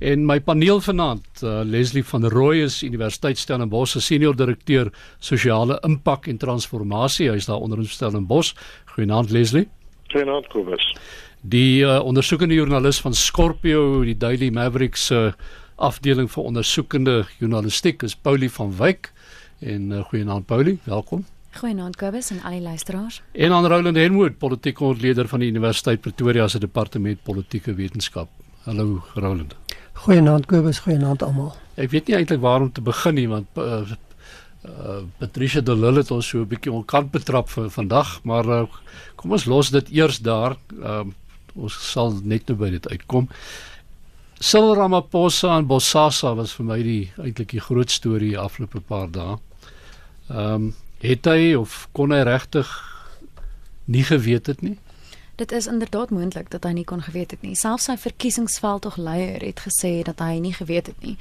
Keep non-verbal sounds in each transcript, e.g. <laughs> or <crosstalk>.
En my paneel vanaand, uh, Leslie van Rooi is Universiteit Stellenbosch se senior direkteur sosiale impak en transformasie. Hy is daar onder in Stellenbosch. Goeienaand Leslie. Goeienaand Kobus. Die uh, ondersoekende joernalis van Scorpio, die Daily Maverick se uh, afdeling vir ondersoekende journalistiek is Paulie van Wyk. En uh, goeienaand Paulie, welkom. Goeienaand Kobus en al die luisteraars. En aan Roland Henwood, politieke ontleder van die Universiteit Pretoria se departement politieke wetenskap. Hallo Roland. Goeienaand Kobus, goeienaand almal. Ek weet nie eintlik waar om te begin nie want uh, uh, Patricia de Lille het ons so 'n bietjie onkant betrap vir vandag, maar uh, kom ons los dit eers daar. Uh, ons sal net nou by dit uitkom. Cyril Ramaphosa en Bosasa was vir my die eintlik die groot storie afgelope paar dae. Ehm um, het hy of kon hy regtig nie geweet het nie? Dit is inderdaad moontlik dat hy nie kon geweet het nie. Selfs sy verkiesingsveld tog leier het gesê dat hy nie geweet het nie.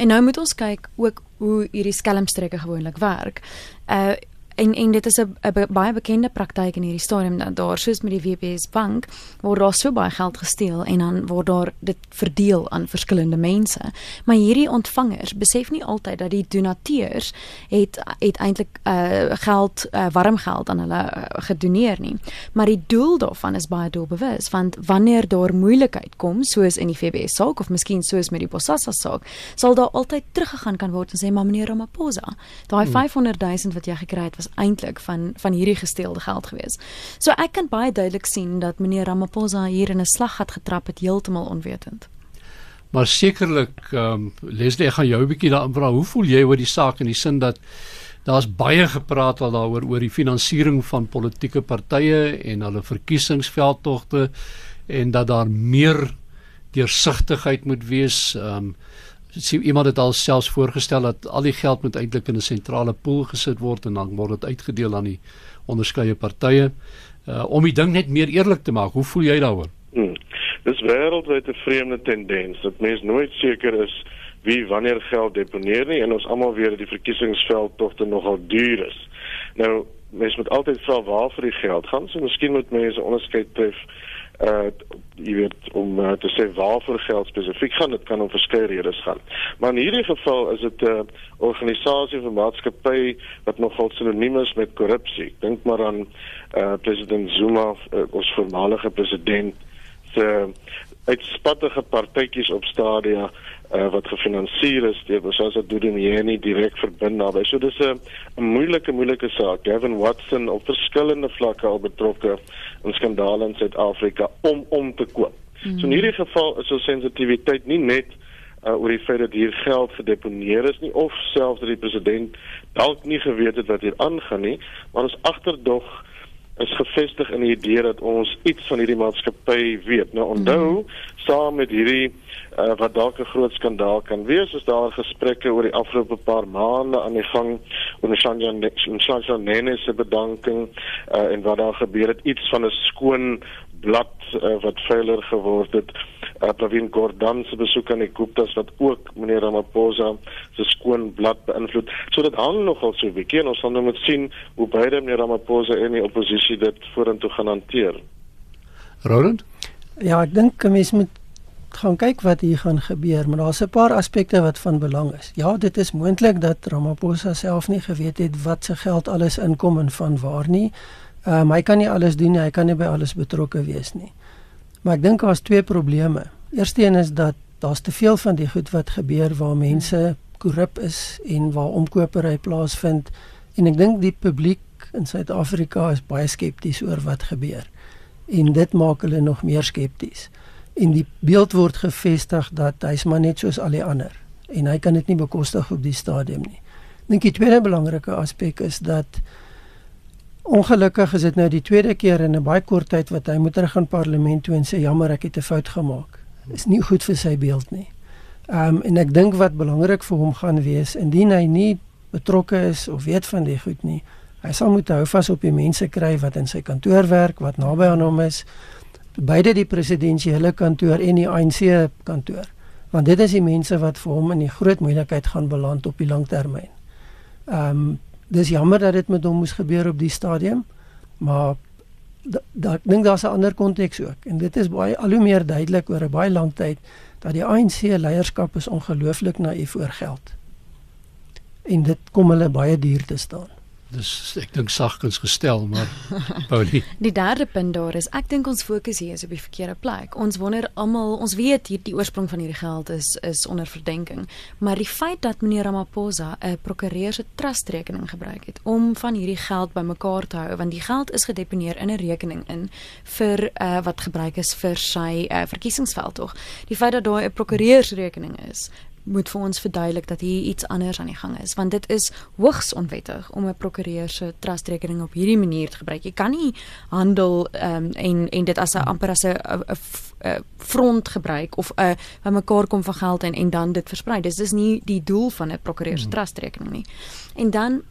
En nou moet ons kyk ook hoe hierdie skelmstreke gewoonlik werk. Uh En en dit is 'n baie bekende praktyk in hierdie stadium dat daar soos met die WBS bank word daar so baie geld gesteel en dan word daar dit verdeel aan verskillende mense. Maar hierdie ontvangers besef nie altyd dat die donateurs het het eintlik uh geld uh, warm geld aan hulle uh, gedoneer nie. Maar die doel daarvan is baie doelbewus want wanneer daar moeilikheid kom soos in die WBS saak of miskien soos met die Bosasa saak, sal daar altyd teruggegaan kan word en sê maar meneer Ramaphosa, daai 500 hmm. 000 wat jy gekry het was was eintlik van van hierdie gesteelde geld gewees. So ek kan baie duidelik sien dat meneer Ramaphosa hier in 'n slaggat getrap het heeltemal onwetend. Maar sekerlik ehm um, Leslie, ek gaan jou 'n bietjie daarin vra. Hoe voel jy oor die saak in die sin dat daar's baie gepraat al daaroor oor die finansiering van politieke partye en hulle verkiesingsveldtogte en dat daar meer deursigtigheid moet wees. Ehm um, sien iemand het alselfs voorgestel dat al die geld moet eintlik in 'n sentrale pool gesit word en dan word dit uitgedeel aan die onderskeie partye uh, om die ding net meer eerlik te maak. Hoe voel jy daaroor? Hmm. Dis wêreldwyd 'n vreemde tendens dat mense nooit seker is wie wanneer geld deponeer nie en ons almal weet dat die verkiesingsveld tog te nogal duur is. Nou mense moet altyd vra waar vir die geld gaan. So miskien moet mense onderskeid tref uh jy weet om uh, te sê waarvoor geld spesifiek gaan dit kan om verskeie redes gaan. Maar in hierdie geval is dit 'n uh, organisasie of maatskappy wat nogal sinoniem is met korrupsie. Dink maar aan uh president Zuma uh, ons voormalige president se uitspattige partytjies op stadia uh, wat gefinansier is deur Bosasa Dudunieni direk verbind naby. So dis 'n moeilike moeilike saak. Gavin Watson op verskillende vlakke al betrokke in skandale in Suid-Afrika om om te koop. Mm. So in hierdie geval is so sensitiwiteit nie net uh, oor die feit dat hier geld gedeponeer is nie of selfs dat die president dalk nie geweet het wat hier aangaan nie, maar ons agterdog is gefestig in die idee dat ons iets van hierdie maatskappy weet. Nou onthou, mm. saam met hierdie uh, wat dalk 'n groot skandaal kan wees, is daar gesprekke oor die afgelope paar maande aan die gang oor die Shanjan Shanjan Nene se bedanking uh, en wat daar gebeur het, iets van 'n skoon blad uh, wat veiler geword het uh, Pravin Gordhan se besoek aan die Guptas wat ook meneer Ramaphosa se skoon blad beïnvloed. So dit hang nogal so 'n bietjie en ons sal nou moet sien hoe beide meneer Ramaphosa en die oppositie dit vorentoe gaan hanteer. Roland? Ja, ek dink 'n mens moet gaan kyk wat hier gaan gebeur, maar daar's 'n paar aspekte wat van belang is. Ja, dit is moontlik dat Ramaphosa self nie geweet het wat se geld alles inkom en van waar nie. Um, hy kan nie alles doen nie, hy kan nie by alles betrokke wees nie. Maar ek dink daar's twee probleme. Eersteen is dat daar's te veel van die goed wat gebeur waar mense korrup is en waar omkopery plaasvind en ek dink die publiek in Suid-Afrika is baie skepties oor wat gebeur. En dit maak hulle nog meer skepties. En die beeld word gevestig dat hy's maar net soos al die ander en hy kan dit nie bekostig op die stadium nie. Dink die tweede belangrike aspek is dat Ongelukkig is dit nou die tweede keer in 'n baie kort tyd wat hy moet terug aan parlement toe en sê jammer ek het 'n fout gemaak. Is nie goed vir sy beeld nie. Ehm um, en ek dink wat belangrik vir hom gaan wees indien hy nie betrokke is of weet van die goed nie, hy sal moet hou vas op die mense kry wat in sy kantoor werk, wat naby aan hom is, beide die presidensiële kantoor en die ANC kantoor. Want dit is die mense wat vir hom in die groot moeilikheid gaan beland op die langtermyn. Ehm um, dis jammer dat dit met hom moes gebeur op die stadium, maar da, da, ek dink daar's 'n ander konteks ook en dit is baie al hoe meer duidelik oor 'n baie lang tyd dat die ANC leierskap is ongelooflik naïef oor geld. En dit kom hulle baie duur te staan. Dis ek dink sagkens gestel, maar <laughs> Paulie. Die derde punt daar is ek dink ons fokus hier is op die verkeerde plek. Ons wonder almal, ons weet hier die oorsprong van hierdie geld is is onder verdenking, maar die feit dat meneer Ramaphosa 'n prokureur se trustrekening gebruik het om van hierdie geld bymekaar te hou, want die geld is gedeponeer in 'n rekening in vir uh, wat gebruik is vir sy uh, verkiesingsveld tog. Die feit dat daar 'n prokureursrekening is, moet vir ons verduidelik dat hier iets anders aan die gang is want dit is hoogs onwettig om 'n prokureur se trustrekening op hierdie manier te gebruik. Jy kan nie handel um, en en dit as 'n amper as 'n front gebruik of 'n by mekaar kom van geld en en dan dit versprei. Dis dis nie die doel van 'n prokureur se hmm. trustrekening nie. En dan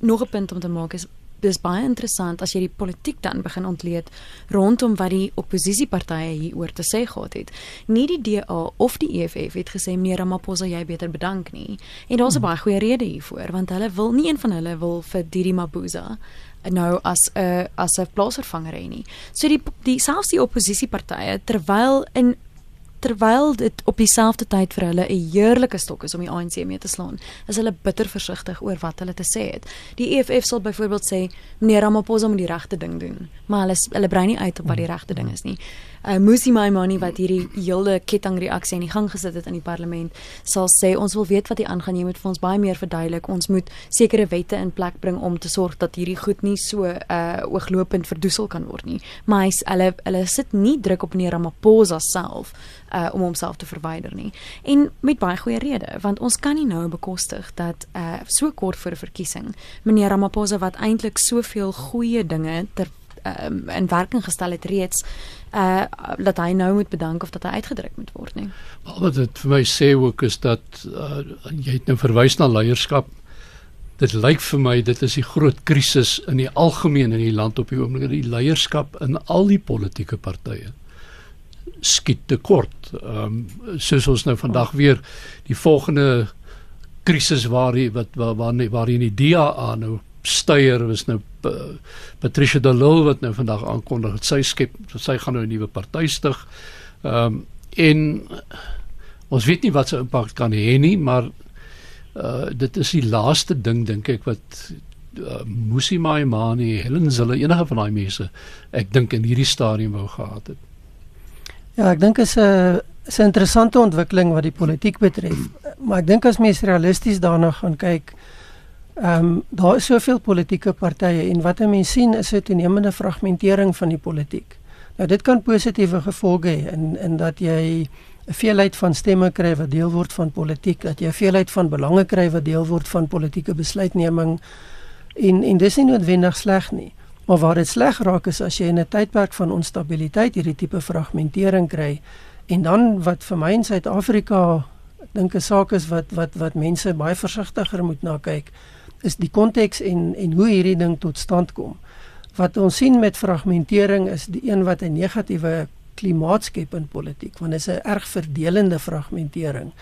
nog 'n punt om te maak is dis baie interessant as jy die politiek dan begin ontleed rondom wat die oppositiepartye hieroor te sê gehad het. Nie die DA of die EFF het gesê meneer Ramaphosa jy beter bedank nie. En daar's 'n hmm. baie goeie rede hiervoor want hulle wil nie een van hulle wil vir Didi Mabuza nou as 'n as 'n plaasvervanger hê nie. So die die selfs die oppositiepartye terwyl in terwyl dit op dieselfde tyd vir hulle 'n heerlike stok is om die ANC mee te slaan, is hulle bitter versigtig oor wat hulle te sê het. Die EFF sal byvoorbeeld sê meneer Ramaphosa moet die regte ding doen, maar hulle hulle brei nie uit op wat die regte ding is nie uh, Musi Maimani wat hierdie hele kettingreaksie in die gang gesit het in die parlement sal sê ons wil weet wat hier aangaan. Jy moet vir ons baie meer verduidelik. Ons moet sekere wette in plek bring om te sorg dat hierdie goed nie so uh ooglopend verdoesel kan word nie. Maar hy hulle hulle sit nie druk op meneer Ramaphosa self uh om homself te verwyder nie. En met baie goeie rede want ons kan nie nou bekostig dat uh so kort voor 'n verkiesing meneer Ramaphosa wat eintlik soveel goeie dinge ter um, in werking gestel het reeds uh dat hy nou moet bedank of dat hy uitgedruk moet word nie. Maar wat dit vir my sê ook is dat uh, jy het nou verwys na leierskap. Dit lyk vir my dit is die groot krisis in die algemeen in die land op die oomblik die leierskap in al die politieke partye skiet te kort. Ehm um, soos ons nou vandag weer die volgende krisis waar die, wat waar waar, waar in die DA nou steier was nou uh, Patricia de Lille wat nou vandag aankondig dat sy skep sy gaan nou 'n nuwe party stig. Ehm um, en ons weet nie wat se impak kan hê nie, maar uh dit is die laaste ding dink ek wat uh, Musi Maimani, Helen Zille enige van daai mense ek dink in hierdie stadium wou gehad het. Ja, ek dink is 'n is 'n interessante ontwikkeling wat die politiek betref. Maar ek dink as mens realisties daarna gaan kyk, Ehm um, daar is soveel politieke partye en wat mense sien is 'n toenemende fragmentering van die politiek. Nou dit kan positiewe gevolge hê in in dat jy 'n veelheid van stemme kry wat deel word van politiek, dat jy 'n veelheid van belange kry wat deel word van politieke besluitneming en en dis nie noodwendig sleg nie. Maar waar dit sleg raak is as jy in 'n tydperk van onstabiliteit hierdie tipe fragmentering kry en dan wat vir my in Suid-Afrika dink 'n saak is wat wat wat mense baie versigtiger moet na kyk is die konteks en en hoe hierdie ding tot stand kom. Wat ons sien met fragmentering is die een wat 'n negatiewe klimaat skep in politiek, want dit is 'n erg verdelende fragmentering.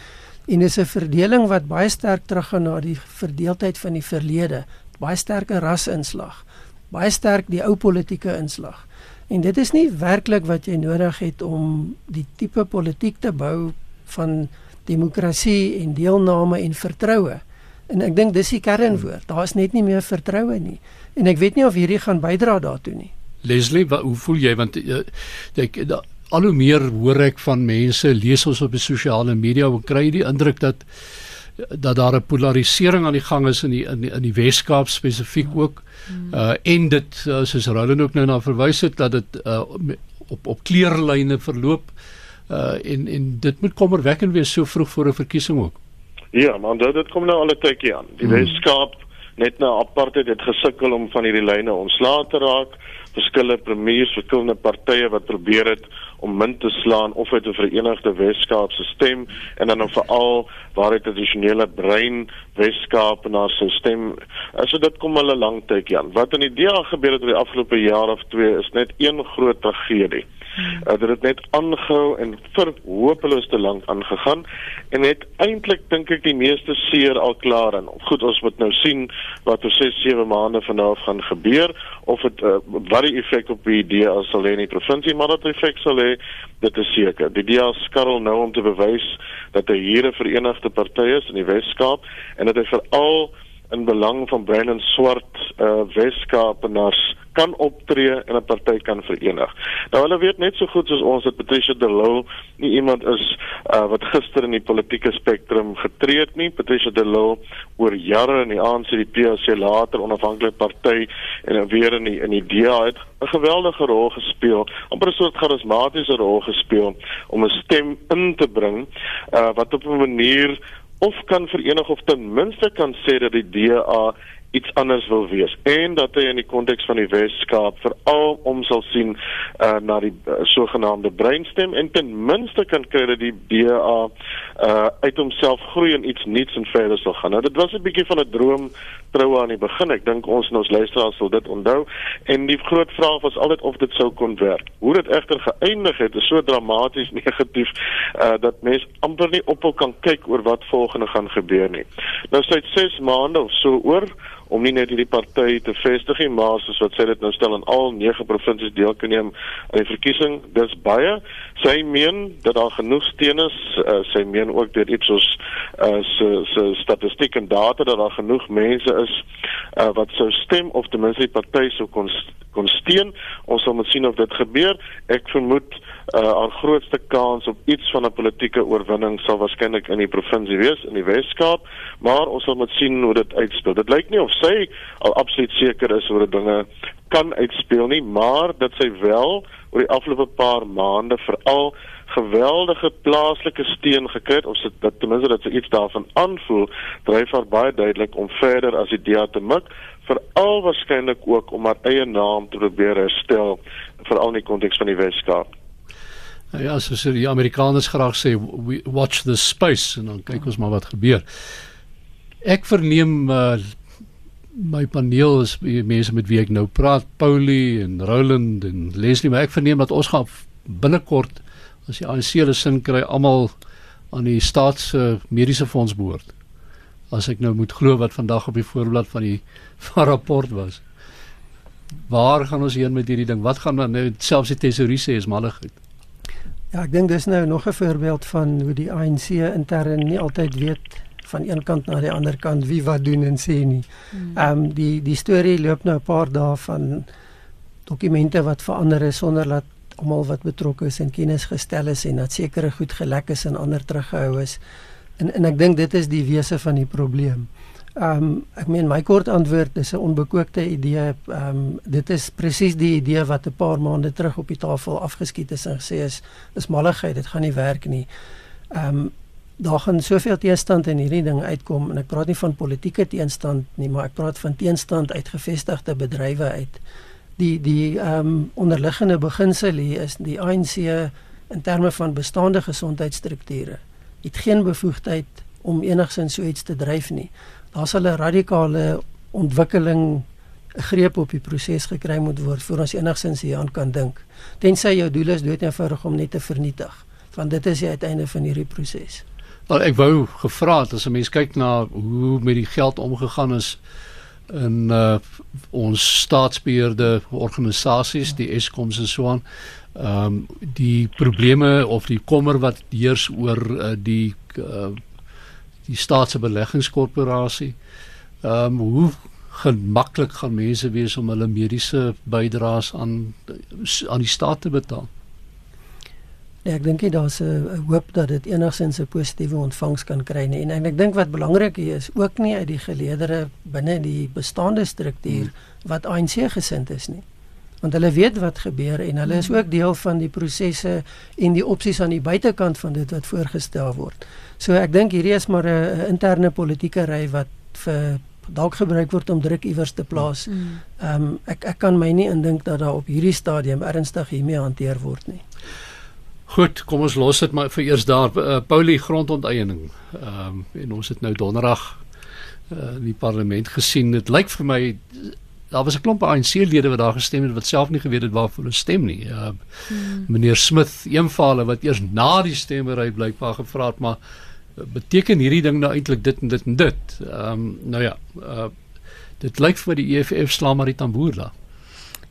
En dis 'n verdeling wat baie sterk teruggaan na die verdeeldheid van die verlede, baie sterke rasinslag, baie sterk die ou politieke inslag. En dit is nie werklik wat jy nodig het om die tipe politiek te bou van demokrasie en deelname en vertroue En ek dink dis die kernwoord. Daar's net nie meer vertroue nie. En ek weet nie of hierdie gaan bydra daartoe nie. Leslie, wat, hoe voel jy want uh, ek da, al hoe meer hoor ek van mense lees ons op die sosiale media en kry die indruk dat dat daar 'n polarisering aan die gang is in die in die, in die Weskaap spesifiek ook. Uh en dit uh, soos Roland ook nou na verwys het dat dit uh op op kleurlyne verloop uh en en dit moet kommerwekkend wees so vroeg voor 'n verkiesing ook. Ja, maar dit dit kom nou al 'n tydjie aan. Die hmm. Weskaap net na apartheid het gesukkel om van hierdie lyne ontslae te raak. Verskillende premiers, verskillende partye wat probeer het om min te slaan of uit 'n verenigde Weskaap se stem en dan nou veral waar dit tradisionele brein Weskaap na sy stem. Also dit kom 'n lang tydjie aan. Wat in die DA gebeur het oor die afgelope jaar of twee is net een groot tragedie. Uh, dit het net aangehou en vir hopeloos te lank aangegaan en het eintlik dink ek die meeste seer al klaar en goed ons moet nou sien wat oor 6 7 maande vanaf gaan gebeur of dit uh, wat die effek op die idee sal hê in die provinsie maar dat effek sal hê dit is seker. Die DA skarrel nou om te bewys dat hy hier 'n verenigde party is in die Wes-Kaap en dat hy veral in belang van Brandon Swart uh Wes-Kaapenaars kan optree en 'n party kan verenig. Nou hulle weet net so goed soos ons dat Patricia de Lille nie iemand is uh, wat gister in die politieke spektrum getree het nie. Patricia de Lille oor jare in die ANC die PAC later onafhanklike party en weer in die in die DA het 'n geweldige rol gespeel, amper 'n soort charismatiese rol gespeel om 'n stem in te bring uh, wat op 'n manier of kan verenig of ten minste kan sê dat die DA iets anders wil wees en dat hy in die konteks van die Weskaap veral om sal sien uh, na die uh, sogenaamde breinstem en ten minste kan kry dat die DA uh, uit homself groei en iets nuuts en verder sal gaan. Nou dit was 'n bietjie van 'n droom troue aan die begin. Ek dink ons en ons luisteraars sal dit onthou en die groot vraag was altyd of dit sou kon werk. Hoe dit egter geëindig het is so dramaties <laughs> negatief uh, dat mense amper nie ophou kan kyk oor wat volgende gaan gebeur nie. Nou sy het 6 maande of so oor om nie net hierdie party te vestig nie, maar soos wat sê dit nou stel in al 9 provinsies deel kan neem aan die verkiesing. Dis baie. Sy meen dat daar genoeg steun is. Uh, sy meen ook deur iets soos uh, se se statistiek en data dat daar genoeg mense is uh, wat sou stem of ten minste die party sou kon kon steun. Ons sal moet sien of dit gebeur. Ek vermoed uh, haar grootste kans op iets van 'n politieke oorwinning sal waarskynlik in die provinsie wees in die Wes-Kaap, maar ons sal moet sien hoe dit uitspeel. Dit lyk nie of sy al absoluut seker is oor dinge kan uitspeel nie, maar dat sy wel oor die afgelope paar maande veral geweldige plaaslike steun gekry het of sy dat ten minste dat sy iets daarvan aanvoel, dryf haar baie duidelik om verder as die DA te mik veral waarskynlik ook om haar eie naam te probeer herstel veral in die konteks van die Weskaap. Nou ja, soos die Amerikaners graag sê, watch the space en dan kyk ons maar wat gebeur. Ek verneem uh, my paneel is mense met wie ek nou praat, Paulie en Roland en Leslie, maar ek verneem dat ons gaan binnekort as die ANC hulle sin kry almal aan die staatse mediese fonds behoort. As ek nou moet glo wat vandag op die voorblad van die <laughs> van rapport was. Waar gaan ons heen met hierdie ding? Wat gaan dan nou selfs die tesourier sê is malligheid? Ja, ek dink dis nou nog 'n voorbeeld van hoe die ANC intern nie altyd weet van een kant na die ander kant wie wat doen en sê nie. Hmm. Ehm um, die die storie loop nou 'n paar dae van dokumente wat verander is sonder dat almal wat betrokke is en kennis gestel is en dat sekere goed gelek is en ander teruggehou is. En en ek dink dit is die wese van die probleem. Ehm um, ek meen my kort antwoord is 'n onbekookte idee. Ehm um, dit is presies die idee wat 'n paar maande terug op die tafel afgeskiet is en gesê is is malligheid, dit gaan nie werk nie. Ehm um, daar gaan soveel teenstand in hierdie ding uitkom en ek praat nie van politieke teenstand nie, maar ek praat van teenstand uit gevestigde bedrywe uit. Die die ehm um, onderliggende beginsel hier is die ANC in terme van bestaande gesondheidsstrukture het geen bevoegdheid om enigsins so iets te dryf nie daar sal 'n radikale ontwikkeling greep op die proses gekry moet word voor ons enigsins hieraan kan dink. Tensy jou doel is dood eenvoudig om net te vernietig. Want dit is die uiteinde van hierdie proses. Wel ek wou gevra het as 'n mens kyk na hoe met die geld omgegaan is in uh, ons staatsbeheerde organisasies, die Eskoms en so aan. Ehm um, die probleme of die kommer wat heers oor uh, die uh, die staatse beleggingskorporasie. Ehm um, hoe gemaklik gaan mense wees om hulle mediese bydraes aan aan die staat te betaal? Ja, ek dink daar's 'n hoop dat dit enigsins 'n positiewe ontvangs kan kry nie. En ek dink wat belangrik hier is ook nie uit die geleedere binne die bestaande struktuur hmm. wat ANC gesind is nie want hulle weet wat gebeur en hulle is ook deel van die prosesse en die opsies aan die buitekant van dit wat voorgestel word. So ek dink hierdie is maar 'n interne politieke ry wat vir dalk gebruik word om druk iewers te plaas. Mm. Ehm um, ek ek kan my nie indink dat daar op hierdie stadium ernstig hiermee hanteer word nie. Goed, kom ons los dit maar vir eers daar uh, Paulie grondonteiening. Ehm um, en ons het nou donderdag uh, in die parlement gesien. Dit lyk vir my daar was 'n klomp ANC-lede wat daar gestem het wat self nie geweet het waarvoor hulle stem nie. Uh, hmm. Meneer Smith, een van hulle wat eers na die stemmery blykbaar gevra het, maar beteken hierdie ding nou eintlik dit en dit en dit. Ehm um, nou ja, uh, dit lyk vir die EFF slaan maar die tamboer daar.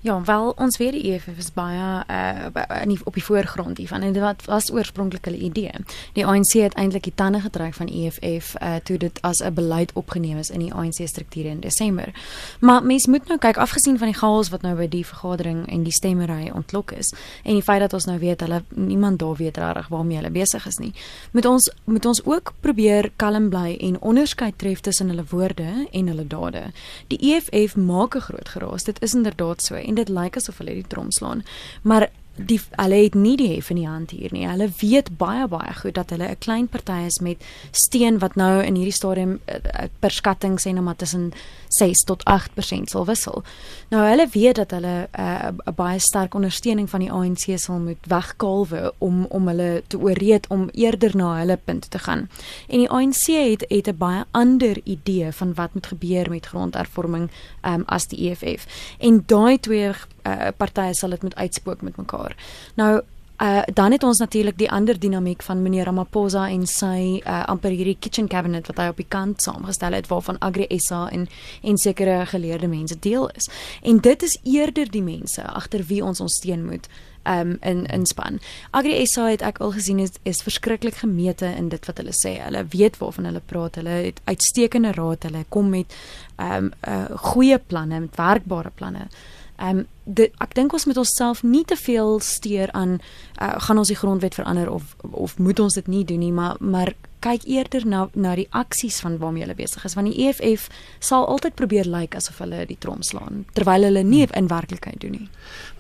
Ja, wel ons weet die EFF is baie uh in die, op die voorgrond hiervan en dit was oorspronklik hulle idee. Die ANC het eintlik die tande getrek van EFF uh toe dit as 'n beleid opgeneem is in die ANC strukture in Desember. Maar mens moet nou kyk afgesien van die chaos wat nou by die vergadering en die stemmery ontlok is en die feit dat ons nou weet hulle niemand daar weet regtig waarmee hulle besig is nie. Moet ons moet ons ook probeer kalm bly en onderskei tref tussen hulle woorde en hulle dade. Die EFF maak 'n groot geraas. Dit is inderdaad so en dit lyk asof hulle die trom slaan. Maar die hulle het nie die hef in die hand hier nie. Hulle weet baie baie goed dat hulle 'n klein party is met steen wat nou in hierdie stadium uh, per skatting sê nou maar tussen 6 tot 8% sal wissel. Nou hulle weet dat hulle eh, 'n uh, baie sterk ondersteuning van die ANC sal moet wegkalwe om om hulle te ooreed om eerder na hulle punt te gaan. En die ANC het het 'n baie ander idee van wat moet gebeur met grondhervorming um, as die EFF. En daai twee uh, partye sal dit moet uitspook met mekaar. Nou Uh dan het ons natuurlik die ander dinamiek van meneer Ramaphosa en sy uh amper hierdie kitchen cabinet wat hy op die kant saamgestel het waarvan Agri SA en en sekere geleerde mense deel is. En dit is eerder die mense agter wie ons ons steun moet um in inspan. Agri SA het ek al gesien is is verskriklik gemeete in dit wat hulle sê. Hulle weet waarvan hulle praat. Hulle het uitstekende raad. Hulle kom met um uh goeie planne, met werkbare planne. Ehm um, dit ek dink ons moet onsself nie te veel steur aan uh, gaan ons die grondwet verander of of moet ons dit nie doen nie, maar maar kyk eerder na na die aksies van waarmee hulle besig is want die EFF sal altyd probeer lyk like asof hulle die trom slaan terwyl hulle nie in werklikheid doen nie.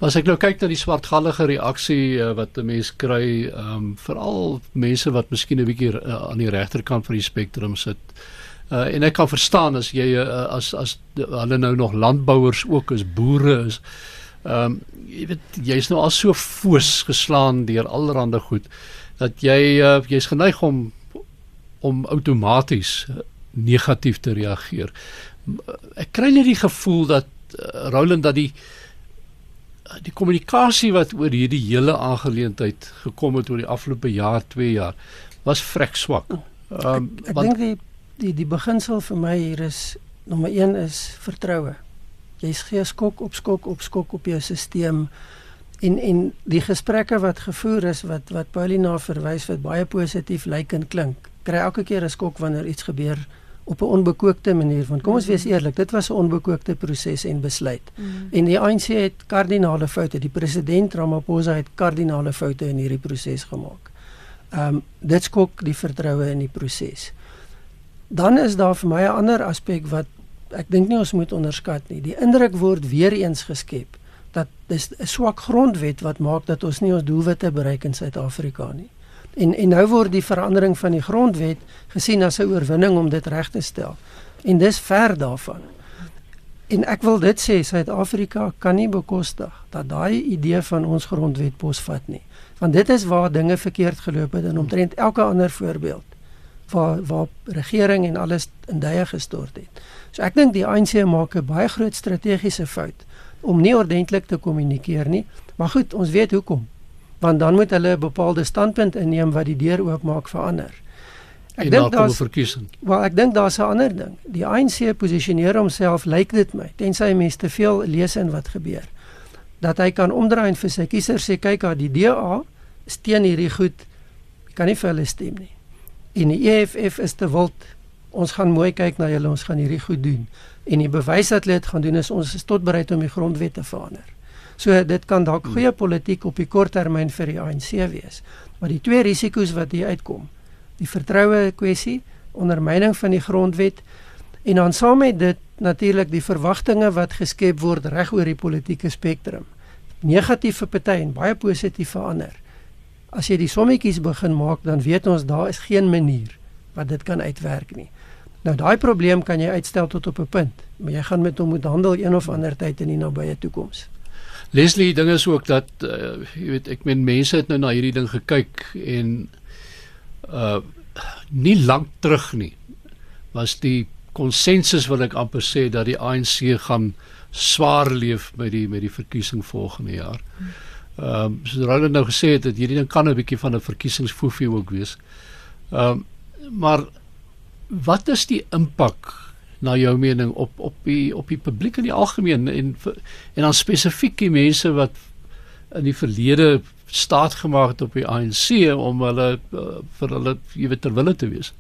As ek nou kyk na die swartgallige reaksie uh, wat 'n mens kry, ehm um, veral mense wat miskien 'n bietjie uh, aan die regterkant van die spektrum sit. Uh, en ek kan verstaan as jy uh, as as hulle nou nog landbouers ook is boere is. Ehm um, jy weet jy's nou al so foos geslaan deur allerlei goed dat jy uh, jy's geneig om om outomaties negatief te reageer. Ek kry net die gevoel dat uh, Roland dat die die kommunikasie wat oor hierdie hele aangeleentheid gekom het oor die afgelope jaar, 2 jaar was vrek swak. Ehm um, ek, ek dink die die die beginsel vir my hier is nommer 1 is vertroue. Jy gee skok op skok op skok op jou stelsel en en die gesprekke wat gevoer is wat wat Paulina verwys wat baie positief lyk en klink. Kry elke keer 'n skok wanneer iets gebeur op 'n onbekookte manier want kom ons wees eerlik dit was 'n onbekookte proses en besluit. Mm. En die ANC het kardinale foute. Die president Ramaphosa het kardinale foute in hierdie proses gemaak. Ehm um, dit skok die vertroue in die proses. Dan is daar vir my 'n ander aspek wat ek dink nie ons moet onderskat nie. Die indruk word weer eens geskep dat dis 'n swak grondwet wat maak dat ons nie ons doelwitte bereik in Suid-Afrika nie. En en nou word die verandering van die grondwet gesien as 'n oorwinning om dit reg te stel. En dis ver daarvan. En ek wil dit sê Suid-Afrika kan nie bekostig dat daai idee van ons grondwet posvat nie. Want dit is waar dinge verkeerd geloop het en omtrent elke ander voorbeeld waar waar regering en alles in duie gestort het. So ek dink die ANC maak 'n baie groot strategiese fout om nie ordentlik te kommunikeer nie. Maar goed, ons weet hoekom. Want dan moet hulle 'n bepaalde standpunt inneem wat die deur oopmaak vir ander. Ek dink daar's 'n verkiesing. Wel, ek dink daar's 'n ander ding. Die ANC posisioneer homself, lyk dit my, tensy mense te veel lees in wat gebeur, dat hy kan omdraai en vir sy kiesers sê kyk, die DA steun hierdie goed. Kan nie vir hulle stem nie en die EFF is te wild. Ons gaan mooi kyk na julle, ons gaan hierdie goed doen. En die bewys dat hulle dit gaan doen is ons is tot bereid om die grondwet te verander. So dit kan dalk goeie politiek op die kort termyn vir die ANC wees. Maar die twee risiko's wat hier uitkom, die vertroue kwessie, ondermyning van die grondwet en dan saam met dit natuurlik die verwagtinge wat geskep word reg oor die politieke spektrum. Negatief vir party en baie positief vir ander as jy die sommetjies begin maak, dan weet ons daar is geen manier wat dit kan uitwerk nie. Nou daai probleem kan jy uitstel tot op 'n punt, maar jy gaan met hom moet handel een of ander tyd in die nabye toekoms. Leslie, ding is ook dat uh, jy weet ek meen mense het nou na hierdie ding gekyk en uh nie lank terug nie was die konsensus wil ek amper sê dat die ANC gaan swaar leef met die met die verkiesing volgende jaar. Ehm um, so Roland nou gesê het dat hierdie ding kan 'n bietjie van 'n verkiesingsfoefie ook wees. Ehm um, maar wat is die impak na jou mening op op die op die publiek in die algemeen en en dan spesifiek die mense wat in die verlede staat gemaak het op die ANC om hulle uh, vir hulle jy weet terwille te wees.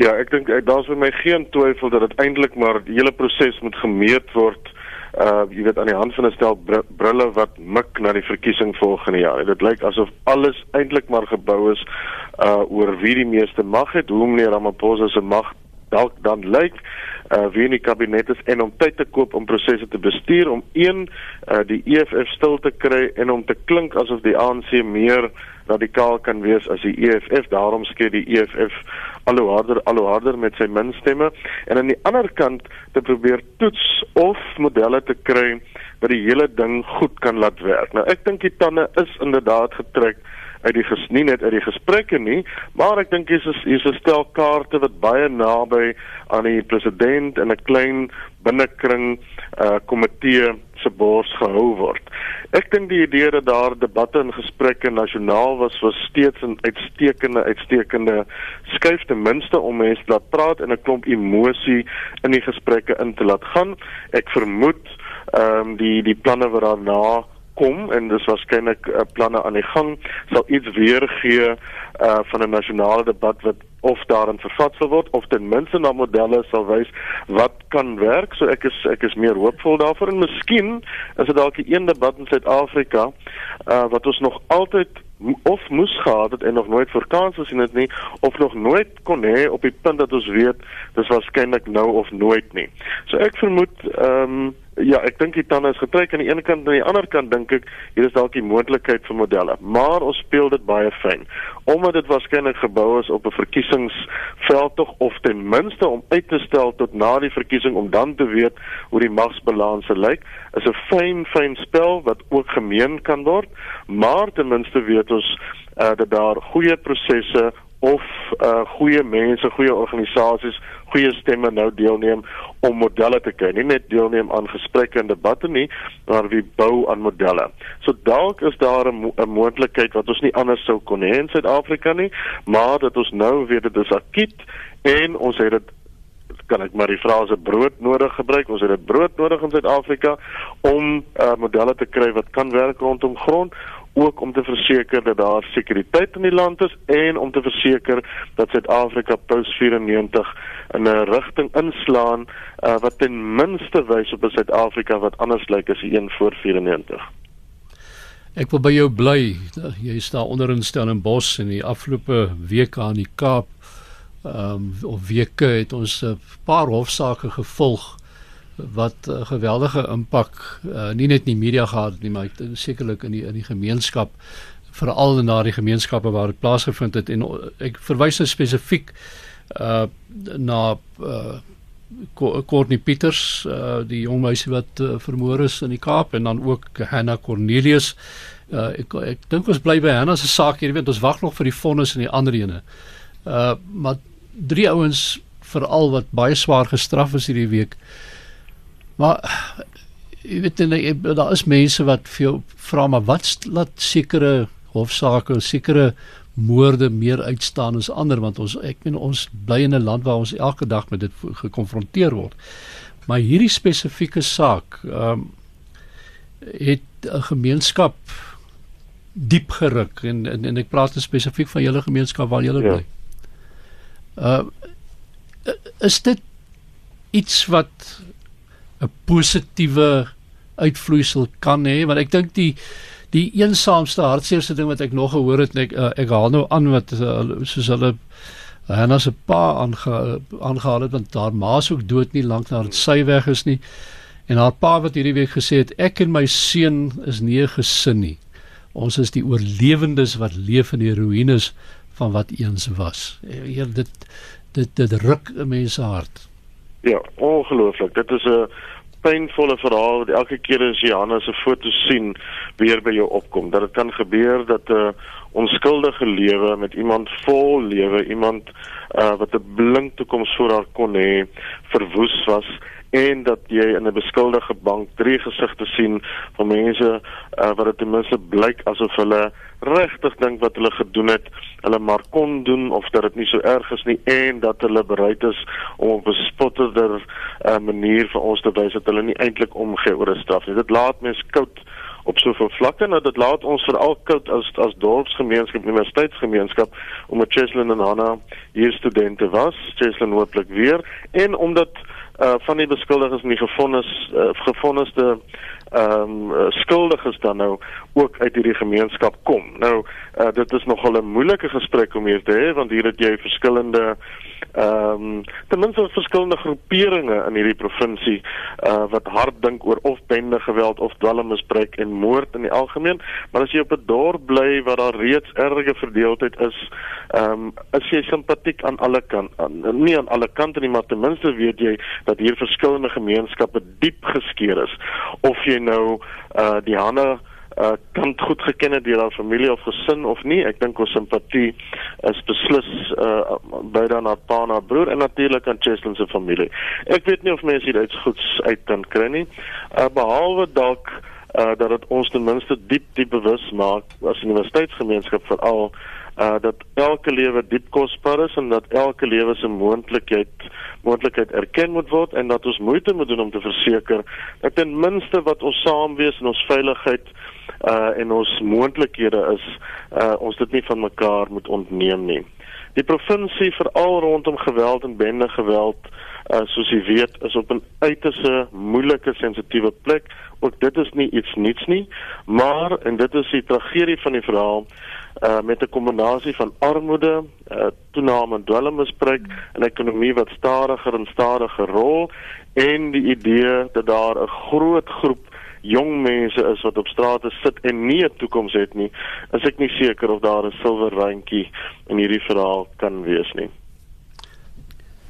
Ja, ek dink daar's vir my geen twyfel dat dit eintlik maar die hele proses moet gemeet word uh jy weet aan die hand van 'n stel br brille wat mik na die verkiesing volgende jaar. Dit lyk asof alles eintlik maar gebou is uh oor wie die meeste mag het, hoe meneer Ramaphosa se mag dalk dan lyk uh wie in die kabinet is en om tyd te koop om prosesse te bestuur om een uh die EFF stil te kry en om te klink asof die ANC meer radikaal kan wees as die EFF daarom skei die EFF al hoe harder al hoe harder met sy minstemme en aan die ander kant te probeer toets of modelle te kry wat die hele ding goed kan laat werk. Nou ek dink die tande is inderdaad getrek uit die ges nie net uit die gesprekke nie, maar ek dink hier's hier's 'n stel kaarte wat baie naby aan die president en 'n klein binnekring uh komitee se bors gehou word. Ek dink die idee dat daar debatte en gesprekke nasionaal was was steeds 'n uitstekende uitstekende skuif ten minste om mense laat praat en 'n klomp emosie in die gesprekke in te laat gaan. Ek vermoed ehm um, die die planne wat daarna kom en dis waarskynlik uh, planne aan die gang sal iets weergee uh van 'n nasionale debat wat of daarin vervat sal word of ten minste na modelle sal wys wat kan werk so ek is ek is meer hoopvol daarvoor en miskien is dit dalk 'n een debat in Suid-Afrika uh wat ons nog altyd of moes gehad het en nog nooit vir kans gesien het nie of nog nooit kon hê op die punt dat ons weet dis waarskynlik nou of nooit nie. So ek vermoed ehm um, ja, ek dink die tande is getrek. Aan die ene kant en aan die ander kant dink ek hier is dalk die moontlikheid vir modelle, maar ons speel dit baie fyn. Omdat dit waarskynlik gebou is op 'n verkiesingsveld tog of ten minste om uit te stel tot na die verkiesing om dan te weet hoe die magsbalanse lyk, is 'n fyn fyn spel wat ook gemeen kan word, maar ten minste weet ons uh, dat daar goeie prosesse of uh goeie mense, goeie organisasies, goeie stemme nou deelneem om modelle te kry. Nie net deelneem aan gesprekke en debatte nie, maar wie bou aan modelle. So dalk is daar 'n mo moontlikheid wat ons nie anders sou kon hê in Suid-Afrika nie, maar dat ons nou weet dit is akut en ons het dit kan ek maar die frase brood nodig gebruik. Ons het dit brood nodig in Suid-Afrika om uh modelle te kry wat kan werk rondom grond ook om te verseker dat daar sekuriteit in die land is en om te verseker dat Suid-Afrika post 94 in 'n rigting inslaan uh, wat ten minste wys op 'n Suid-Afrika wat anders lyk as die een voor 94. Ek wil by jou bly. Jy staan onder in Stellenbosch en die afgelope week aan die Kaap ehm um, of weke het ons 'n paar hofsaake gevolg wat 'n uh, geweldige impak uh, nie net in die media gehad het nie, maar sekerlik in die in die gemeenskap veral in daardie gemeenskappe waar dit plaasgevind het. En uh, ek verwys nou spesifiek uh na uh Courtney Peters uh die jong meisie wat uh, vermoor is in die Kaap en dan ook Hannah Cornelius. Uh ek ek dink ons bly by Hannah se saak jy weet ons wag nog vir die vonnis en die ander ene. Uh maar drie ouens veral wat baie swaar gestraf is hierdie week uh Maar jy weet en, daar is mense wat vir jou vra maar wat laat sekere hofsaake, sekere moorde meer uitstaan as ander want ons ek meen ons bly in 'n land waar ons elke dag met dit gekonfronteer word. Maar hierdie spesifieke saak ehm um, het 'n gemeenskap diep geruk en, en en ek praat spesifiek van julle gemeenskap waar julle ja. bly. Uh is dit iets wat 'n positiewe uitvloeisel kan hê want ek dink die die eensaamste hartseerste ding wat ek nog gehoor het ek uh, ek haal nou aan wat uh, soos hulle Hanna se pa aange, aangehaal het want haar ma is ook dood nie lank nadat sy weg is nie. En haar pa wat hierdie week gesê het ek en my seun is nie 'n gesin nie. Ons is die oorlewendes wat leef in die ruïnes van wat eens was. Hier dit dit dit ruk 'n mens se hart Ja, ongelooflik. Dit is 'n pynvolle verhaal wat elke keer as jy Hanna se foto sien weer by jou opkom. Dat dit kan gebeur dat 'n uh, onskuldige lewe met iemand vol lewe, iemand uh, wat 'n blink toekoms voor haar kon hê, verwoes was en dat jy in 'n beskuldige bank drie gesigte sien van mense uh, wat dit ten minste blyk asof hulle regtig dink wat hulle gedoen het, hulle maar kon doen of dat dit nie so erg is nie en dat hulle bereid is om op 'n spotterder uh, manier vir ons te wys dat hulle nie eintlik omgee oor 'n straf nie. Dit laat mense koud op soveel vlakke nou dit laat ons veral koud as as dorpsgemeenskap universiteitsgemeenskap omdat Cheslin en Hanna hier studente was Cheslin hooplik weer en omdat uh, van die beskuldiges nie gevonnis uh, gevonnisde ehm um, skuldiges dan nou ook uit hierdie gemeenskap kom. Nou uh, dit is nogal 'n moeilike gesprek om hier te hê want hier het jy verskillende ehm um, ten minste verskillende groeperinge in hierdie provinsie uh, wat hard dink oor of bende geweld of dwelmmisbruik en moord in die algemeen, maar as jy op 'n dorp bly waar daar reeds erge verdeeldheid is, ehm um, is jy simpatiek aan alle kante, nie aan alle kante nie, maar ten minste weet jy dat hier verskillende gemeenskappe diep geskeur is of jy nou uh die hande uh kan goed geken het deur haar familie of gesin of nie. Ek dink ons simpatie is beslis uh by dan haar pa en haar broer en natuurlik aan Cheslin se familie. Ek weet nie of mense dit uit goeds uit kan kry nie. Uh behalwe dalk uh dat dit ons ten minste diep diep bewus maak as universiteitsgemeenskap veral uh dat elke lewe diep kosbaar is en dat elke lewe se moontlikheid moontlikheid erken moet word en dat ons moeite moet doen om te verseker dat ten minste wat ons saam wees en ons veiligheid uh en ons moontlikhede is uh ons dit nie van mekaar moet ontneem nie. Die provinsie veral rondom geweld en bende geweld uh soos jy weet is op 'n uiters moeilike sensitiewe plek. Ook dit is nie iets niets nie, maar en dit is die tragedie van die verhaal uh met 'n kombinasie van armoede, uh toename in dwelmmisbruik en ekonomie wat stadiger en stadiger rol en die idee dat daar 'n groot groep jong mense is wat op strate sit en nie 'n toekoms het nie, is ek nie seker of daar 'n silwer randjie in hierdie verhaal kan wees nie.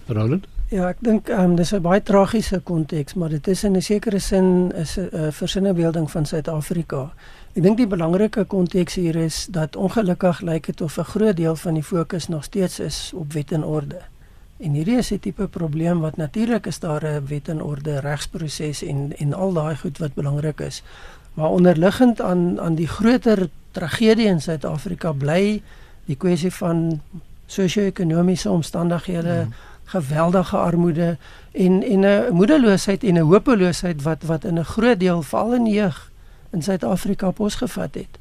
Roland? Ja, ek dink ehm um, dis 'n baie tragiese konteks, maar dit is in 'n sekere sin 'n uh, versinnebeelding van Suid-Afrika. Ek dink die belangrike konteks hier is dat ongelukkig lyk dit of 'n groot deel van die fokus nog steeds is op wet en orde. En hierdie is 'n tipe probleem wat natuurlik is daar 'n wet en orde regsproses en en al daai goed wat belangrik is. Maar onderliggend aan aan die groter tragedie in Suid-Afrika bly die kwessie van sosio-ekonomiese omstandighede, hmm. Geweldige armoede en en 'n moedeloosheid en 'n hopeloosheid wat wat in 'n groot deel veral in jeug in Suid-Afrika posgevat het.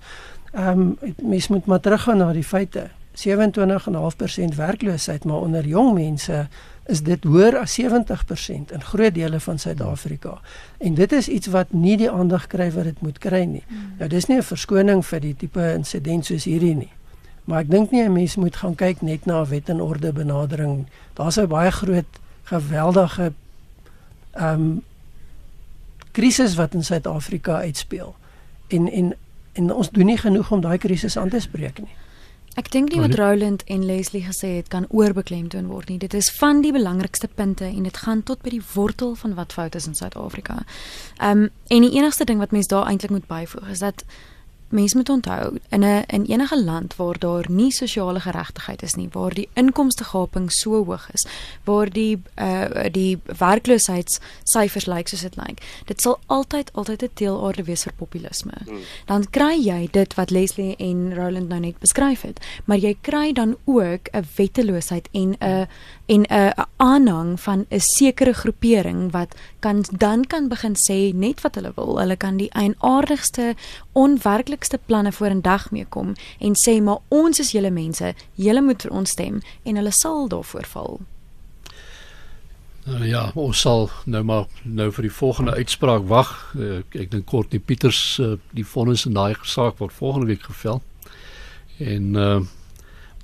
Ehm um, mens moet maar teruggaan na die feite. 27,5% werkloosheid, maar onder jong mense is dit hoër as 70% in groot dele van Suid-Afrika. En dit is iets wat nie die aandag kry wat dit moet kry nie. Hmm. Nou dis nie 'n verskoning vir die tipe insident soos hierdie nie. Maar ek dink nie 'n mens moet gaan kyk net na wet en orde benadering. Daar's 'n baie groot geweldige ehm um, krisis wat in Suid-Afrika uitspeel. En en en ons doen nie genoeg om daai krisis aan te spreek nie. Ek dink nie wat Roland en Leslie gesê het kan oorbeklemtoon word nie. Dit is van die belangrikste punte en dit gaan tot by die wortel van wat fout is in Suid-Afrika. Ehm um, en die enigste ding wat mense daar eintlik moet byvoeg is dat Mens moet onthou in 'n in enige land waar daar nie sosiale geregtigheid is nie, waar die inkomstegaping so hoog is, waar die uh die werkloosheidssyfers lyk soos dit lyk. Dit sal altyd altyd 'n teelaarde wees vir populisme. Hmm. Dan kry jy dit wat Leslie en Roland nou net beskryf het, maar jy kry dan ook 'n wetteloosheid en 'n en 'n aanhang van 'n sekere groepering wat kan dan kan begin sê net wat hulle wil. Hulle kan die eienaardigste onwerklikste planne voor in dag mee kom en sê maar ons is julle mense, julle moet vir ons stem en hulle sal daarvoor val. Nou ja, ons sal nou maar nou vir die volgende uitspraak wag. Ek, ek dink kort die Pieters eh, die vonnis in daai saak word volgende week gevel. En uh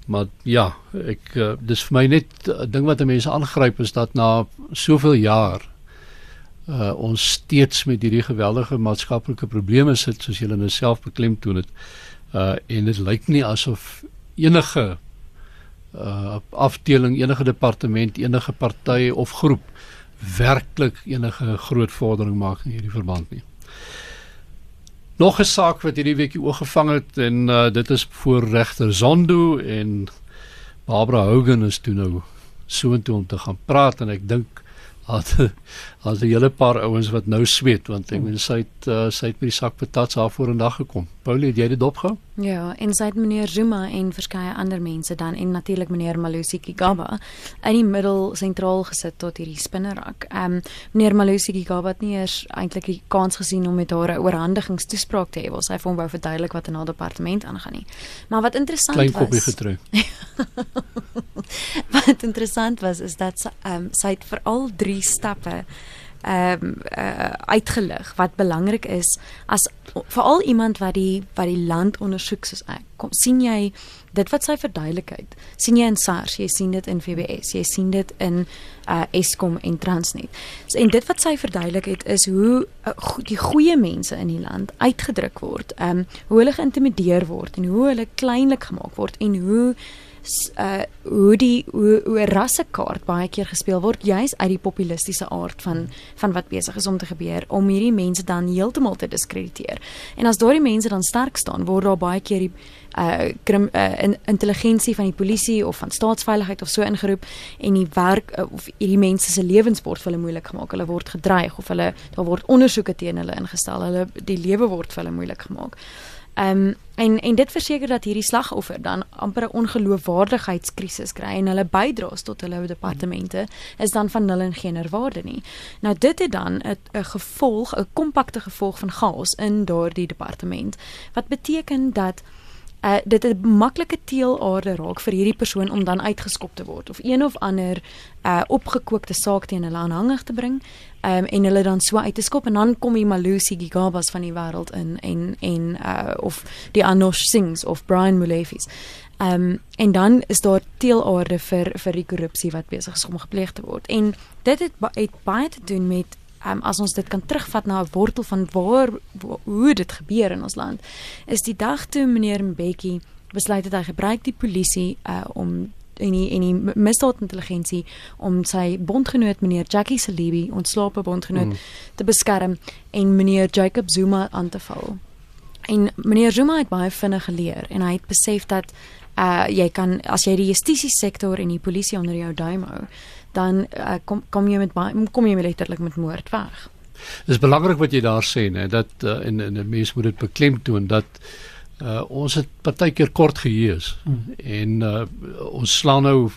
maar ja, ek uh, dis vir my net 'n uh, ding wat mense aangryp is dat na soveel jaar uh ons steeds met hierdie geweldige maatskaplike probleme sit soos julle nou self beklemtoon het. Uh en dit lyk nie asof enige uh afdeling, enige departement, enige party of groep werklik enige groot vordering maak in hierdie verband nie. Nog 'n saak wat hierdie week oog gevang het en uh dit is voor regter Zondo en Barbara Hogan is toe nou so intoe om te gaan praat en ek dink <laughs> As as 'n hele paar ouens wat nou sweet want ek meen sy het uh, sy het met die sak patats haar voor in dag gekom. Paulie, het jy dit dopgehou? Ja, en sy het meneer Zuma en verskeie ander mense dan en natuurlik meneer Malusi Gigaba in die middel sentraal gesit tot hierdie spinnerak. Ehm um, meneer Malusi Gigaba het nie eers eintlik die kans gesien om met haar 'n oorhandigingstoespraak te hê waar sy vir hom wou verduidelik wat in haar departement aangaan nie. Maar wat interessant Klein was Klein koppie getrou. <laughs> wat interessant was is dat sy ehm um, sy het vir al drie stappe ehm um, uh, uitgelig wat belangrik is as veral iemand wat die wat die land ondersoek soos ek. Kom sien jy dit wat sy verduidelikheid. sien jy in SARS, jy sien dit in FBS, jy sien dit in uh Eskom en Transnet. So, en dit wat sy verduidelik het is hoe uh, go die goeie mense in die land uitgedruk word. Ehm um, hoe hulle geïntimideer word en hoe hulle kleinlik gemaak word en hoe uh hoe die hoe, hoe rassekaart baie keer gespeel word juis uit die populistiese aard van van wat besig is om te gebeur om hierdie mense dan heeltemal te diskrediteer. En as daardie mense dan sterk staan, word daar baie keer die uh krim uh, in, intelligensie van die polisie of van staatsveiligheid of so ingeroep en die werk uh, of hierdie mense se lewens word vir hulle moeilik gemaak. Hulle word gedreig of hulle daar word ondersoeke teen hulle ingestel. Hulle die lewe word vir hulle moeilik gemaak. Ehm um, en en dit verseker dat hierdie slagoffer dan amper 'n ongeloofwaardigheidskrisis kry en hulle bydraes tot hulle departemente is dan van nul en geen waarde nie. Nou dit het dan 'n gevolg, 'n kompakte gevolg van chaos in daardie departement wat beteken dat uh, dit 'n maklike teelaarde raak vir hierdie persoon om dan uitgeskop te word of een of ander uh, opgekookte saak teen hulle aanhangig te bring um, en hulle dan so uit te skop en dan kom die Malusi Gigabas van die wêreld in en en uh, of die Anosh Singhs of Brian Mulefis. Ehm um, en dan is daar teelaarde vir vir die korrupsie wat besig is om gepleeg te word. En dit het, het baie te doen met um, as ons dit kan terugvat na 'n wortel van waar hoe dit gebeur in ons land is die dag toe meneer Mbeki besluit het hy gebruik die polisie uh, om en die en die misdaadintelligensie om sy bondgenoot meneer Jackie Salibi ontslape bondgenoot mm. te beskerm en meneer Jacob Zuma aan te val. En meneer Zuma het baie vinnig geleer en hy het besef dat uh jy kan as jy die justisie sektor en die polisie onder jou duim hou, dan uh, kom kom jy met kom jy letterlik met moord weg. Dis belangrik wat jy daar sê nê dat uh, en en 'n mens moet dit beklemtoon dat uh, ons het partykeer kort geheue hmm. en uh, ons slaan nou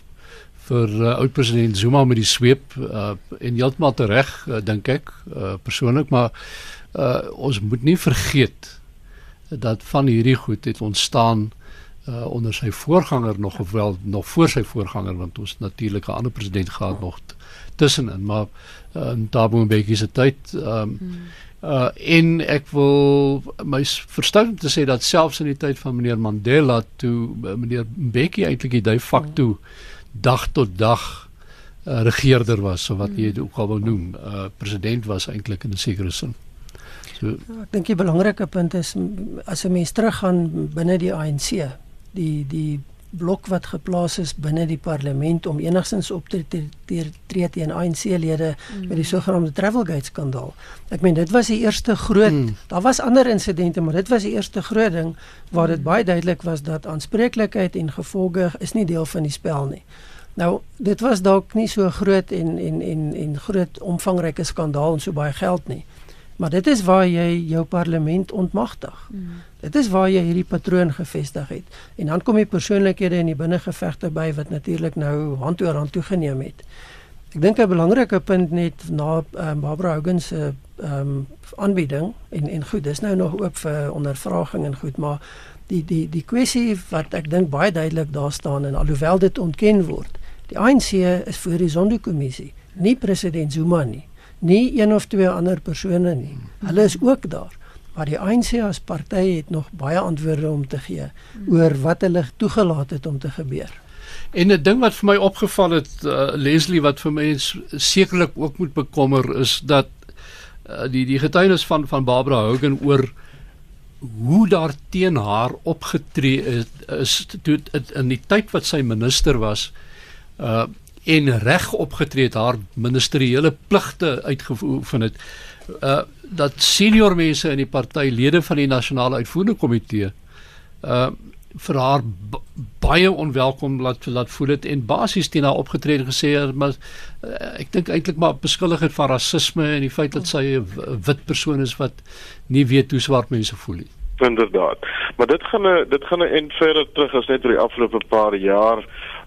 vir uh, oud president Zuma met die sweep uh, en heeltemal reg uh, dink ek uh, persoonlik maar uh, ons moet nie vergeet dat van hierdie goed het ontstaan uh, onder sy voorganger nog of wel nog voor sy voorganger want ons natuurlik 'n ander president gehad nog tussenin maar uh, in Thabo Mbeki se tyd um, hmm. Uh, en ek wil my verstaan om te sê dat selfs in die tyd van meneer Mandela toe uh, meneer Mbeki eintlik die de facto dag tot dag uh, regerder was so wat jy dit ook al wou noem. Uh, president was eintlik in 'n sekere sin. So, ja, ek dink die belangrike punt is as 'n mens teruggaan binne die ANC die die blok wat geplaas is binne die parlement om enigstens op te tree teen ANC-lede mm. met die sogenaamde Travelgate skandaal. Ek meen dit was die eerste groot mm. daar was ander insidente maar dit was die eerste groot ding waar dit mm. baie duidelik was dat aanspreeklikheid en gevolge is nie deel van die spel nie. Nou dit was dalk nie so groot en en en en groot omvangryke skandaal en so baie geld nie. Maar dit is waar jy jou parlement ontmagtig. Mm. Dit is waar jy hierdie patroon gevestig het. En dan kom die persoonlikhede in die binnengevegte by wat natuurlik nou hand oor hand toegeneem het. Ek dink 'n belangrike punt net na um, Barbara Hogan se ehm um, aanbieding en en goed, dis nou nog oop vir ondervraging en goed, maar die die die kwessie wat ek dink baie duidelik daar staan en alhoewel dit ontken word, die ANC is voor die Zondo-kommissie, nie president Zuma nie nie een of twee ander persone nie. Hulle is ook daar. Maar die ANC as party het nog baie antwoorde om te gee oor wat hulle toegelaat het om te gebeur. En 'n ding wat vir my opgeval het uh, Leslie wat vir my sekerlik ook moet bekommer is dat uh, die die getuienis van van Barbara Hogan oor hoe daar teen haar opgetree is, is toe in die tyd wat sy minister was uh en reg opgetree het haar ministeriële pligte uitgeoefen het uh dat senior mense in die party lede van die nasionale uitvoerende komitee uh vir haar baie onwelkom laat laat voel dit en basies teen haar opgetree gesê maar uh, ek dink eintlik maar beskuldig het van rasisme en die feit dat sy 'n wit persoon is wat nie weet hoe swart mense voel nie inderdaad. Maar dit gaan 'n dit gaan 'n en verder terug as net oor die afgelope paar jaar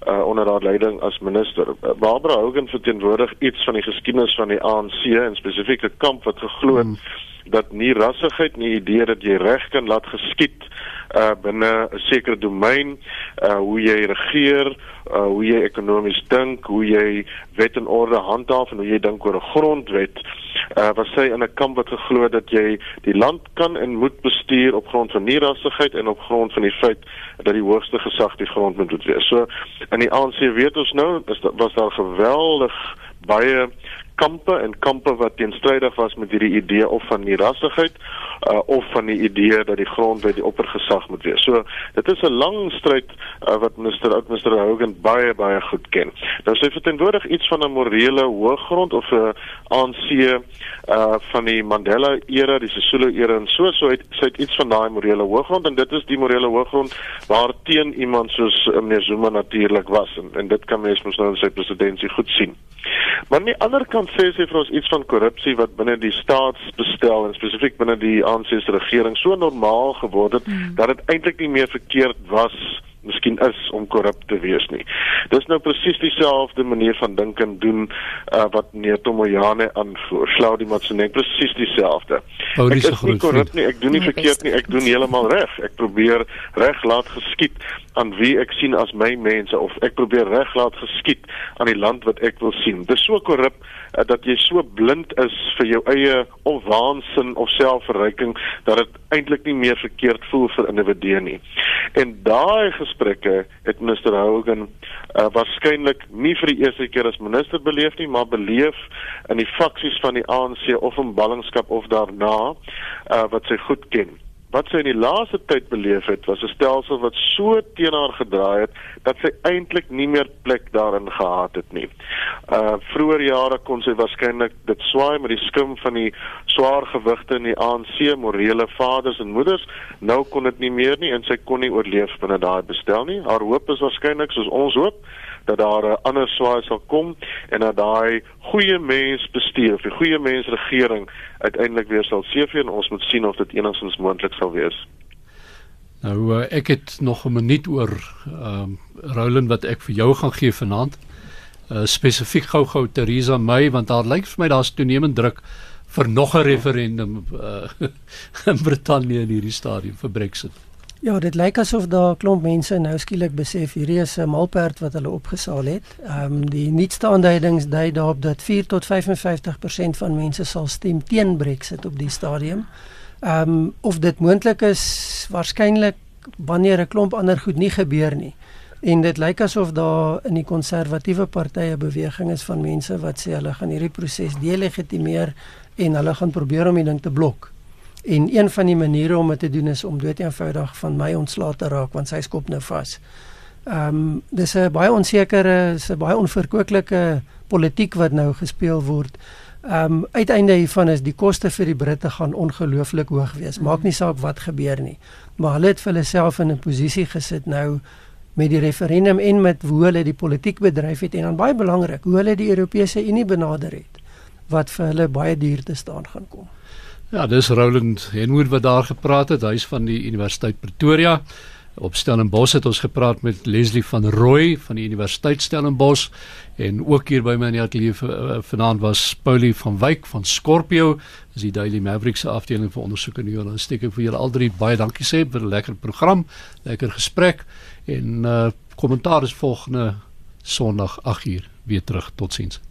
uh onder haar leiding as minister. Uh, Barbara Hogan verteenwoordig iets van die geskiedenis van die ANC en spesifiek 'n kamp wat geglo het hmm. dat nie rassigheid nie idee dat jy reg kan laat geskied uh binne 'n sekere domein uh hoe jy regeer uh hoe jy ekonomies dink hoe jy wet en orde handhaaf en hoe jy dink oor 'n grondwet uh was sy in 'n kamp wat geglo dat jy die land kan en moet bestuur op grond van nie rassigheid en op grond van die feit dat die hoogste gesag die grond moet wees. So in die ANC weet ons nou is dat was daar geweldig baie kampe en kampe wat teenstrydig was met hierdie idee of van nie rassigheid uh, of van die idee dat die grondwet die oppergesag moet wees. So dit is 'n lang stryd uh, wat minister oud minister Hogan baie baie goed ken. Nou sy verteenwoordig iets van 'n morele hoëgrond of 'n ANC uh van die Mandela era, die Sisulu era en so so het sy het iets van daai morele hoëgrond en dit is die morele hoëgrond waar teen iemand soos uh, meneer Zuma natuurlik was en, en dit kan mens mos nou in sy presidentskap goed sien. Maar aan die ander kant sê sy vir ons iets van korrupsie wat binne die staatsbestel en spesifiek binne die ANC se regering so normaal geword het mm. dat dit eintlik nie meer verkeerd was miskien is om korrup te wees nie. Dis nou presies dieselfde manier van dink en doen uh, wat meneer Tomoyane aanvoer. Slou die Matsunek presies dieselfde. Ek is nie korrup nie, ek doen nie nee, verkeerd nie, ek doen heeltemal reg. Ek probeer reg laat geskied aan wie ek sien as my mense of ek probeer reg laat geskied aan die land wat ek wil sien. Dis so korrup uh, dat jy so blind is vir jou eie of waansin of selfverryking dat dit eintlik nie meer verkeerd voel vir individue nie. En daai gesprekke het minister Hogan uh, waarskynlik nie vir die eerste keer as minister beleef nie, maar beleef in die faksies van die ANC of in ballingskap of daarna uh, wat sy goed ken wat sy in die laaste tyd beleef het was 'n stelsel wat so teen haar gedraai het dat sy eintlik nie meer plek daarin gehad het nie. Uh vroeër jare kon sy waarskynlik dit swaai met die skim van die swaar gewigte in die ANC morele vaders en moeders. Nou kon dit nie meer nie en sy kon nie oorleef binne daai bestel nie. Haar hoop is waarskynlik soos ons hoop dat daar 'n ander swaai sal kom en dat daai goeie mens bestuur of die goeie mens regering uiteindelik weer sal seëvier en ons moet sien of dit enigstens moontlik sal wees. Nou eh, ek het nog 'n minuut oor ehm um, Roland wat ek vir jou gaan gee vanaand. Uh, spesifiek gou-gou Theresa May want daar lyk vir my daar's toenemend druk vir nog 'n referendum uh, <laughs> in Brittanje in hierdie stadium vir Brexit. Ja, dit lyk asof daar klomp mense nou skielik besef hierdie is 'n malperd wat hulle opgesaal het. Ehm um, die nuutste aanduidings dui daarop dat 4 tot 55% van mense sal stem teen Brexit op die stadium. Ehm um, of dit moontlik is waarskynlik wanneer 'n klomp ander goed nie gebeur nie. En dit lyk asof daar in die konservatiewe partye beweging is van mense wat sê hulle gaan hierdie proses delegitimeer en hulle gaan probeer om die ding te blok. En een van die maniere om dit te doen is om dood eenvoudig van my ontslae te raak want sy skop nou vas. Ehm um, dis 'n baie onsekere, is 'n baie onverkoeklike politiek wat nou gespeel word. Ehm um, uiteinde hiervan is die koste vir die Britte gaan ongelooflik hoog wees. Maak nie saak wat gebeur nie. Maar hulle het vir hulle self in 'n posisie gesit nou met die referendum en met hoe hulle die politiek bedryf het en dan baie belangrik hoe hulle die Europese Unie benader het wat vir hulle baie duur te staan gaan kom. Ja, dis Roland Henwood wat daar gepraat het, hy's van die Universiteit Pretoria. Op Stellenbosch het ons gepraat met Leslie van Rooi van die Universiteit Stellenbosch en ook hier by my in die ateljee eh, vanaand was Paulie van Wyk van Scorpio, is die Daily Mavericks afdeling vir ondersoek en journalistiek. Ek vir julle al drie baie dankie sê vir 'n lekker program, lekker gesprek en uh kommentaar is volgende Sondag 8uur weer terug. Totsiens.